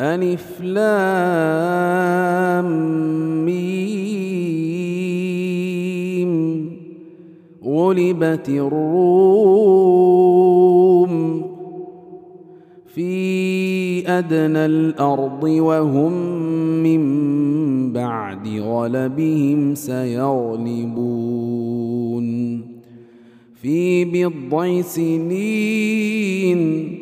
ألف لام ميم غلبت الروم في أدنى الأرض وهم من بعد غلبهم سيغلبون في بضع سنين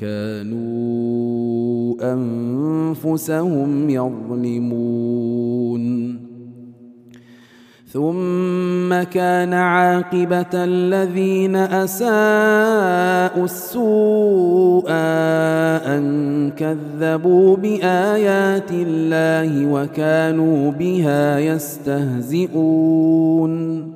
كانوا انفسهم يظلمون ثم كان عاقبه الذين اساءوا السوء ان كذبوا بايات الله وكانوا بها يستهزئون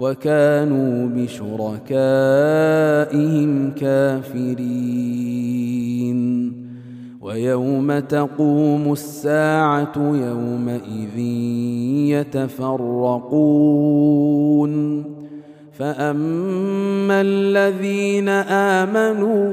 وكانوا بشركائهم كافرين ويوم تقوم الساعه يومئذ يتفرقون فاما الذين امنوا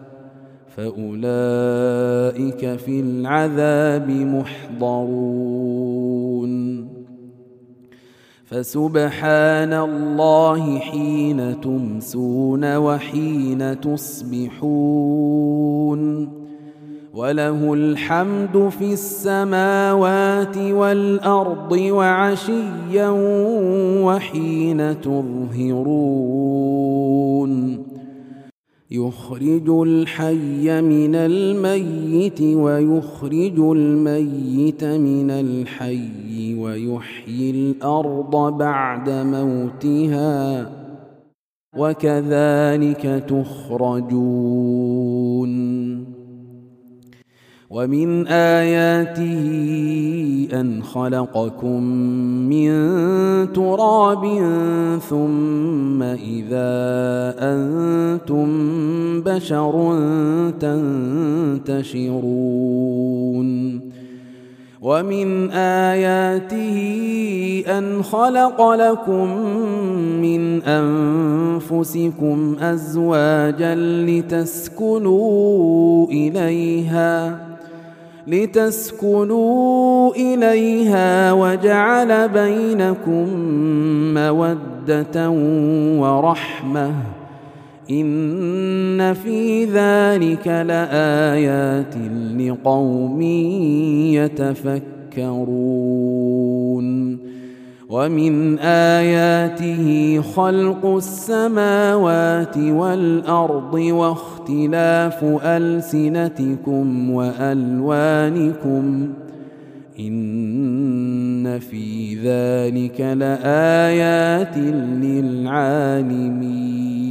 فأولئك في العذاب محضرون فسبحان الله حين تمسون وحين تصبحون وله الحمد في السماوات والأرض وعشيا وحين تظهرون يخرج الحي من الميت ويخرج الميت من الحي ويحيي الارض بعد موتها وكذلك تخرجون ومن اياته ان خلقكم من تراب ثم اذا انتم بشر تنتشرون ومن اياته ان خلق لكم من انفسكم ازواجا لتسكنوا اليها لتسكنوا اليها وجعل بينكم موده ورحمه ان في ذلك لايات لقوم يتفكرون ومن آياته خلق السماوات والأرض واختلاف ألسنتكم وألوانكم إن في ذلك لآيات للعالمين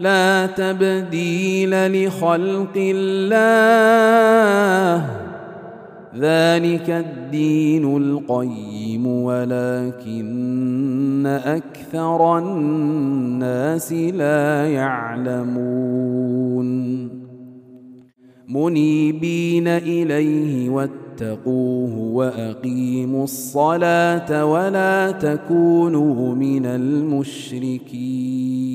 لا تبديل لخلق الله ذلك الدين القيم ولكن اكثر الناس لا يعلمون منيبين اليه واتقوه واقيموا الصلاه ولا تكونوا من المشركين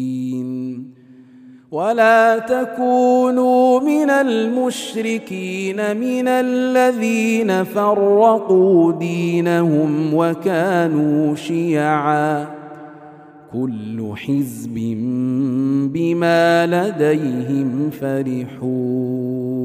ولا تكونوا من المشركين من الذين فرقوا دينهم وكانوا شيعا كل حزب بما لديهم فرحون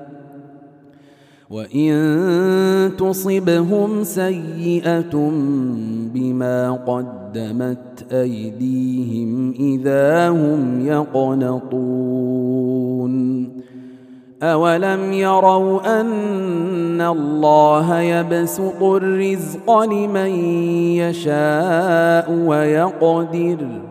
وإن تصبهم سيئة بما قدمت أيديهم إذا هم يقنطون أولم يروا أن الله يبسط الرزق لمن يشاء ويقدر ۖ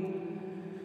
ثم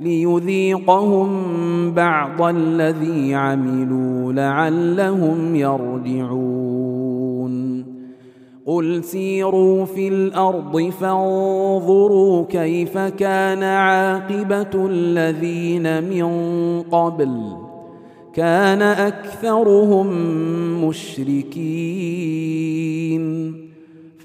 ليذيقهم بعض الذي عملوا لعلهم يرجعون قل سيروا في الارض فانظروا كيف كان عاقبه الذين من قبل كان اكثرهم مشركين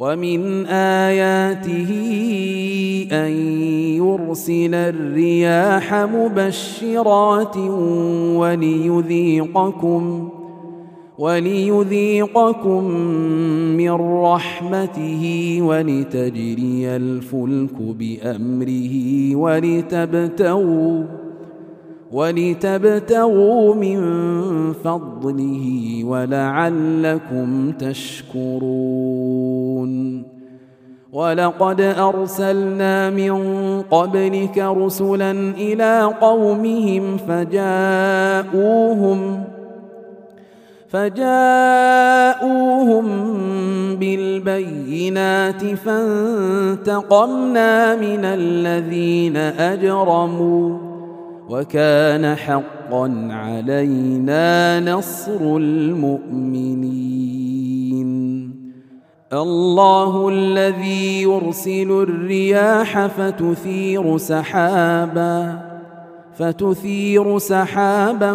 ومن آياته أن يرسل الرياح مبشرات وليذيقكم وليذيقكم من رحمته ولتجري الفلك بأمره ولتبتغوا ولتبتغوا من فضله ولعلكم تشكرون ولقد ارسلنا من قبلك رسلا الى قومهم فجاءوهم فجاءوهم بالبينات فانتقمنا من الذين اجرموا وكان حقا علينا نصر المؤمنين الله الذي يرسل الرياح فتثير سحابا فتثير سحابا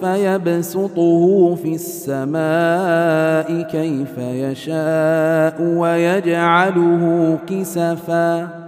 فيبسطه في السماء كيف يشاء ويجعله كسفاً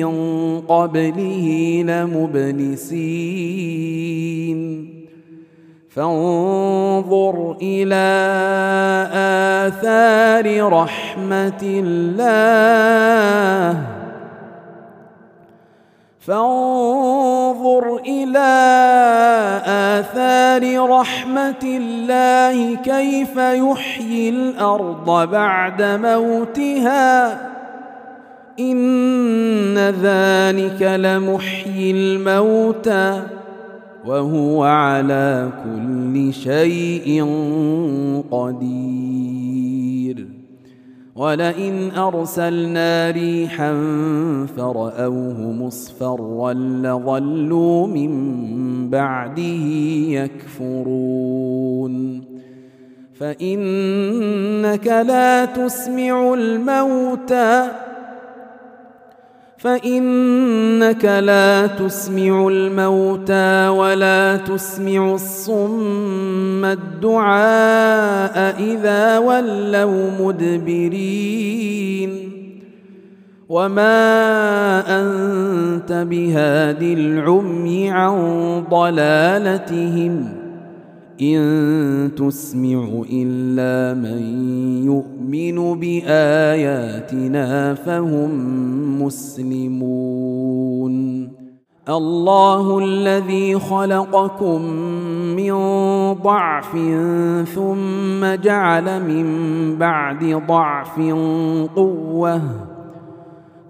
من قبله لمبلسين فانظر الى اثار رحمه الله فانظر الى اثار رحمه الله كيف يحيي الارض بعد موتها إن ذلك لمحيي الموتى وهو على كل شيء قدير ولئن أرسلنا ريحا فرأوه مصفرا لظلوا من بعده يكفرون فإنك لا تسمع الموتى فإنك لا تسمع الموتى ولا تسمع الصم الدعاء إذا ولوا مدبرين وما أنت بهاد العمي عن ضلالتهم ۖ إن تسمع إلا من يؤمن بآياتنا فهم مسلمون الله الذي خلقكم من ضعف ثم جعل من بعد ضعف قوه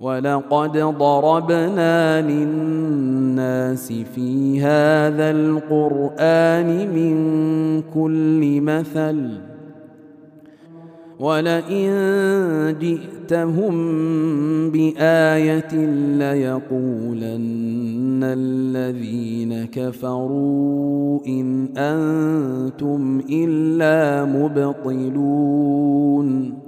ولقد ضربنا للناس في هذا القران من كل مثل ولئن جئتهم بايه ليقولن الذين كفروا ان انتم الا مبطلون